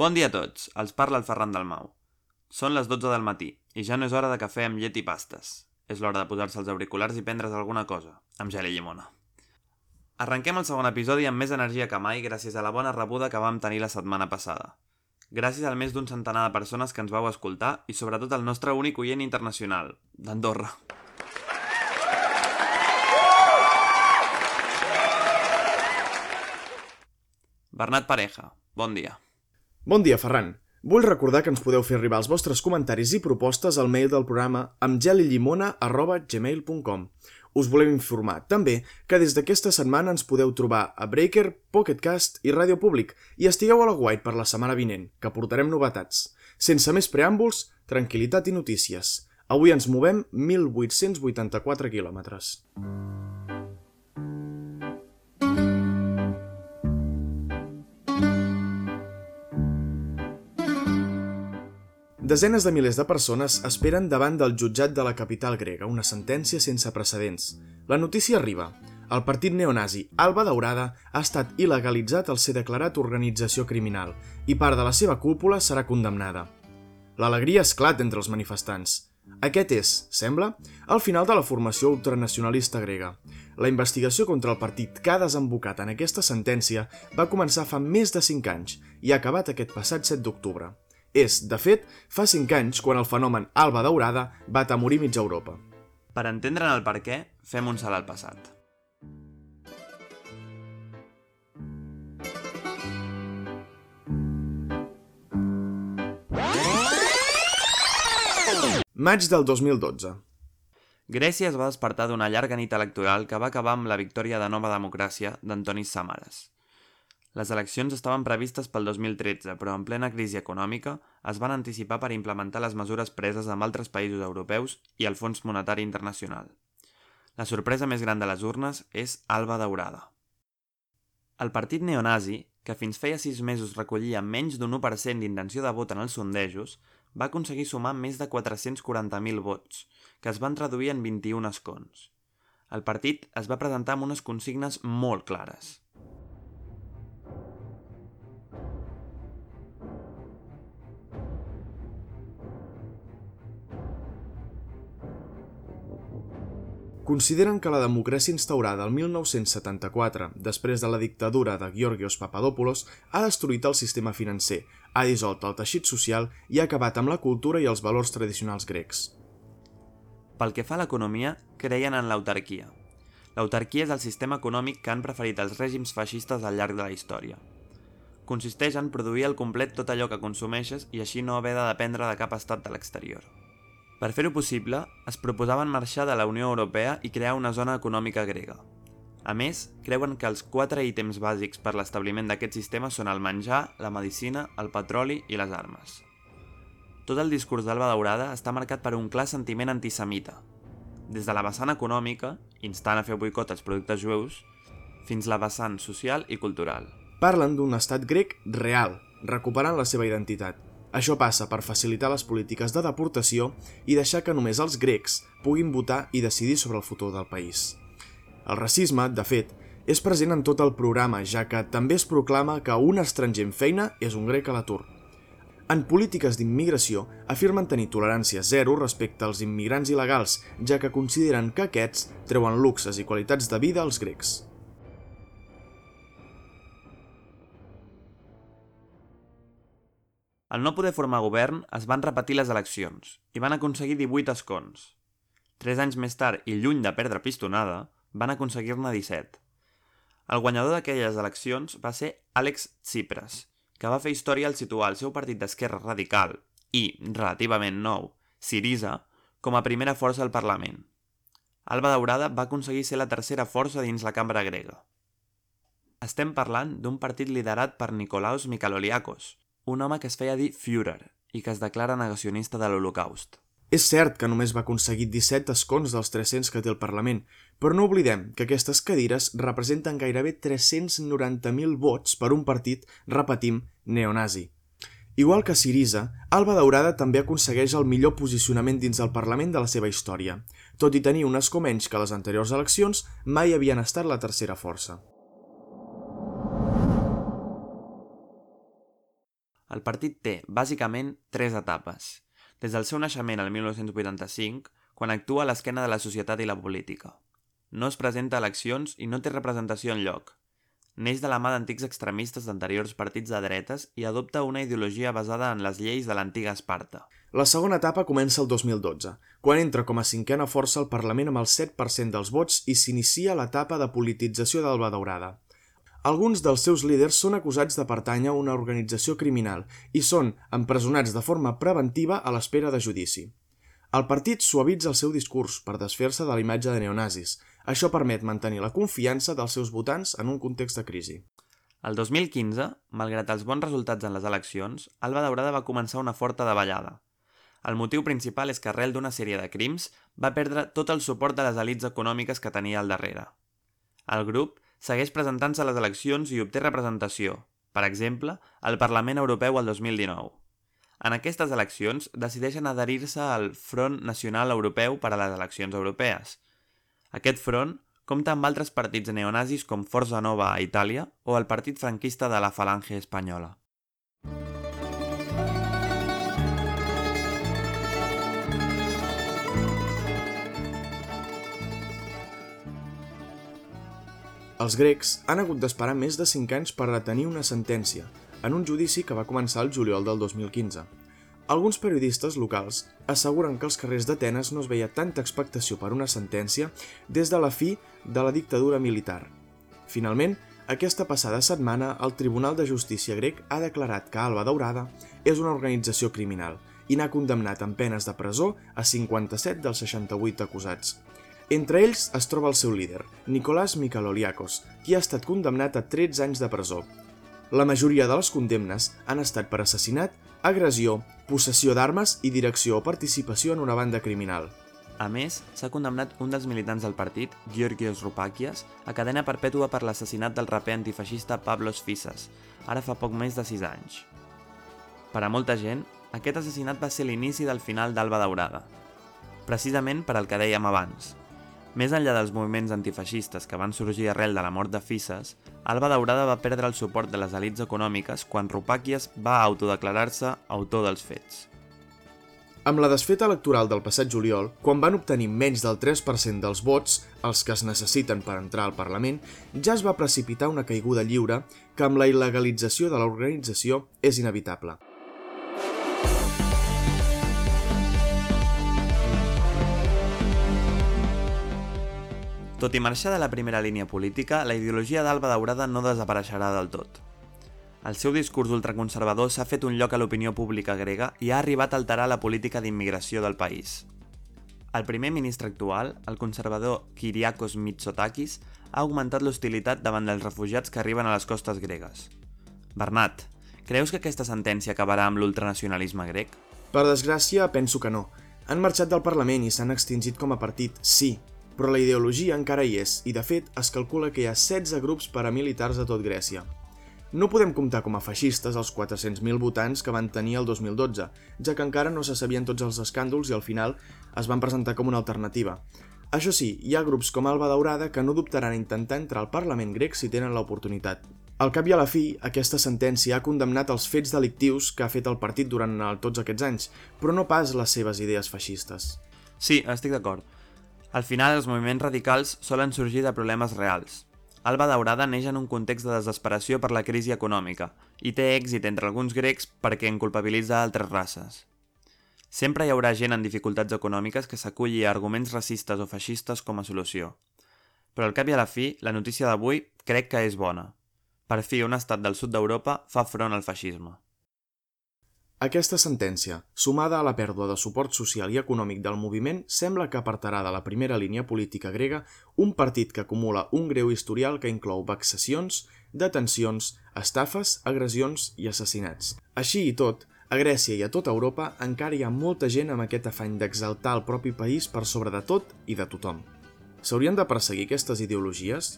Bon dia a tots, els parla el Ferran Dalmau. Són les 12 del matí i ja no és hora de cafè amb llet i pastes. És l'hora de posar-se els auriculars i prendre's alguna cosa, amb gel i llimona. Arrenquem el segon episodi amb més energia que mai gràcies a la bona rebuda que vam tenir la setmana passada. Gràcies al més d'un centenar de persones que ens vau escoltar i sobretot al nostre únic oient internacional, d'Andorra. Bernat Pareja, bon dia. Bon dia, Ferran. Vull recordar que ens podeu fer arribar els vostres comentaris i propostes al mail del programa amb gelillimona.gmail.com. Us volem informar, també, que des d'aquesta setmana ens podeu trobar a Breaker, Pocketcast i Ràdio Públic i estigueu a la guait per la setmana vinent, que portarem novetats. Sense més preàmbuls, tranquil·litat i notícies. Avui ens movem 1.884 quilòmetres. Desenes de milers de persones esperen davant del jutjat de la capital grega una sentència sense precedents. La notícia arriba. El partit neonazi Alba Daurada ha estat il·legalitzat al ser declarat organització criminal i part de la seva cúpula serà condemnada. L'alegria esclat entre els manifestants. Aquest és, sembla, el final de la formació ultranacionalista grega. La investigació contra el partit que ha desembocat en aquesta sentència va començar fa més de 5 anys i ha acabat aquest passat 7 d'octubre. És, de fet, fa 5 anys quan el fenomen Alba Daurada va atemorir mitja Europa. Per entendre'n el per què, fem un salt al passat. Maig del 2012. Grècia es va despertar d'una llarga nit electoral que va acabar amb la victòria de Nova Democràcia d'Antonis Samaras. Les eleccions estaven previstes pel 2013, però en plena crisi econòmica es van anticipar per implementar les mesures preses amb altres països europeus i el Fons Monetari Internacional. La sorpresa més gran de les urnes és Alba Daurada. El partit neonazi, que fins feia sis mesos recollia menys d'un 1% d'intenció de vot en els sondejos, va aconseguir sumar més de 440.000 vots, que es van traduir en 21 escons. El partit es va presentar amb unes consignes molt clares – consideren que la democràcia instaurada el 1974, després de la dictadura de Georgios Papadopoulos, ha destruït el sistema financer, ha dissolt el teixit social i ha acabat amb la cultura i els valors tradicionals grecs. Pel que fa a l'economia, creien en l'autarquia. L'autarquia és el sistema econòmic que han preferit els règims feixistes al llarg de la història. Consisteix en produir al complet tot allò que consumeixes i així no haver de dependre de cap estat de l'exterior. Per fer-ho possible, es proposaven marxar de la Unió Europea i crear una zona econòmica grega. A més, creuen que els quatre ítems bàsics per l'establiment d'aquest sistema són el menjar, la medicina, el petroli i les armes. Tot el discurs d'Alba Daurada està marcat per un clar sentiment antisemita, des de la vessant econòmica, instant a fer boicot als productes jueus, fins la vessant social i cultural. Parlen d'un estat grec real, recuperant la seva identitat, això passa per facilitar les polítiques de deportació i deixar que només els grecs puguin votar i decidir sobre el futur del país. El racisme, de fet, és present en tot el programa, ja que també es proclama que un estranger en feina és un grec a l'atur. En polítiques d'immigració afirmen tenir tolerància zero respecte als immigrants il·legals, ja que consideren que aquests treuen luxes i qualitats de vida als grecs. Al no poder formar govern, es van repetir les eleccions i van aconseguir 18 escons. Tres anys més tard, i lluny de perdre pistonada, van aconseguir-ne 17. El guanyador d'aquelles eleccions va ser Àlex Tsipras, que va fer història al situar el seu partit d'esquerra radical i, relativament nou, Sirisa, com a primera força al Parlament. Alba Daurada va aconseguir ser la tercera força dins la cambra grega. Estem parlant d'un partit liderat per Nikolaos Mikaloliakos, un home que es feia dir Führer i que es declara negacionista de l'Holocaust. És cert que només va aconseguir 17 escons dels 300 que té el Parlament, però no oblidem que aquestes cadires representen gairebé 390.000 vots per un partit, repetim, neonazi. Igual que Sirisa, Alba Daurada també aconsegueix el millor posicionament dins el Parlament de la seva història. Tot i tenir un escó que les anteriors eleccions, mai havien estat la tercera força. El partit té, bàsicament, tres etapes. Des del seu naixement al 1985, quan actua a l'esquena de la societat i la política. No es presenta a eleccions i no té representació en lloc. Neix de la mà d'antics extremistes d'anteriors partits de dretes i adopta una ideologia basada en les lleis de l'antiga Esparta. La segona etapa comença el 2012, quan entra com a cinquena força al Parlament amb el 7% dels vots i s'inicia l'etapa de politització d'Alba Daurada. Alguns dels seus líders són acusats de pertànyer a una organització criminal i són empresonats de forma preventiva a l'espera de judici. El partit suavitza el seu discurs per desfer-se de la imatge de neonazis. Això permet mantenir la confiança dels seus votants en un context de crisi. El 2015, malgrat els bons resultats en les eleccions, Alba Daurada va començar una forta davallada. El motiu principal és que arrel d'una sèrie de crims va perdre tot el suport de les elites econòmiques que tenia al darrere. El grup segueix presentant-se a les eleccions i obté representació, per exemple, al Parlament Europeu el 2019. En aquestes eleccions decideixen adherir-se al Front Nacional Europeu per a les eleccions europees. Aquest front compta amb altres partits neonazis com Forza Nova a Itàlia o el partit franquista de la Falange Espanyola. Els grecs han hagut d'esperar més de 5 anys per retenir una sentència, en un judici que va començar el juliol del 2015. Alguns periodistes locals asseguren que als carrers d'Atenes no es veia tanta expectació per una sentència des de la fi de la dictadura militar. Finalment, aquesta passada setmana, el Tribunal de Justícia grec ha declarat que Alba Daurada és una organització criminal i n'ha condemnat amb penes de presó a 57 dels 68 acusats. Entre ells es troba el seu líder, Nicolás Mikaloliakos, qui ha estat condemnat a 13 anys de presó. La majoria de les condemnes han estat per assassinat, agressió, possessió d'armes i direcció o participació en una banda criminal. A més, s'ha condemnat un dels militants del partit, Georgios Rupakias, a cadena perpètua per l'assassinat del raper antifeixista Pablos Fisas, ara fa poc més de 6 anys. Per a molta gent, aquest assassinat va ser l'inici del final d'Alba Daurada. Precisament per al que dèiem abans, més enllà dels moviments antifeixistes que van sorgir arrel de la mort de Fisses, Alba Daurada va perdre el suport de les elites econòmiques quan Rupàquies va autodeclarar-se autor dels fets. Amb la desfeta electoral del passat juliol, quan van obtenir menys del 3% dels vots, els que es necessiten per entrar al Parlament, ja es va precipitar una caiguda lliure que amb la il·legalització de l'organització és inevitable. Tot i marxar de la primera línia política, la ideologia d'Alba Daurada no desapareixerà del tot. El seu discurs ultraconservador s'ha fet un lloc a l'opinió pública grega i ha arribat a alterar la política d'immigració del país. El primer ministre actual, el conservador Kyriakos Mitsotakis, ha augmentat l'hostilitat davant dels refugiats que arriben a les costes gregues. Bernat, creus que aquesta sentència acabarà amb l'ultranacionalisme grec? Per desgràcia, penso que no. Han marxat del Parlament i s'han extingit com a partit, sí, però la ideologia encara hi és i, de fet, es calcula que hi ha 16 grups paramilitars a tot Grècia. No podem comptar com a feixistes els 400.000 votants que van tenir el 2012, ja que encara no se sabien tots els escàndols i al final es van presentar com una alternativa. Això sí, hi ha grups com Alba Daurada que no dubtaran a intentar entrar al Parlament grec si tenen l'oportunitat. Al cap i a la fi, aquesta sentència ha condemnat els fets delictius que ha fet el partit durant tots aquests anys, però no pas les seves idees feixistes. Sí, estic d'acord. Al final, els moviments radicals solen sorgir de problemes reals. Alba Daurada neix en un context de desesperació per la crisi econòmica i té èxit entre alguns grecs perquè en culpabilitza altres races. Sempre hi haurà gent en dificultats econòmiques que s'aculli a arguments racistes o feixistes com a solució. Però al cap i a la fi, la notícia d'avui crec que és bona. Per fi, un estat del sud d'Europa fa front al feixisme. Aquesta sentència, sumada a la pèrdua de suport social i econòmic del moviment, sembla que apartarà de la primera línia política grega un partit que acumula un greu historial que inclou vexacions, detencions, estafes, agressions i assassinats. Així i tot, a Grècia i a tota Europa encara hi ha molta gent amb aquest afany d'exaltar el propi país per sobre de tot i de tothom. S'haurien de perseguir aquestes ideologies?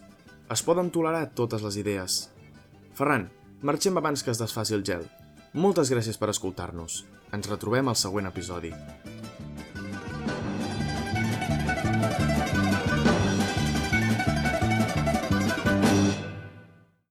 Es poden tolerar totes les idees? Ferran, marxem abans que es desfaci el gel. Moltes gràcies per escoltar-nos. Ens retrobem al següent episodi.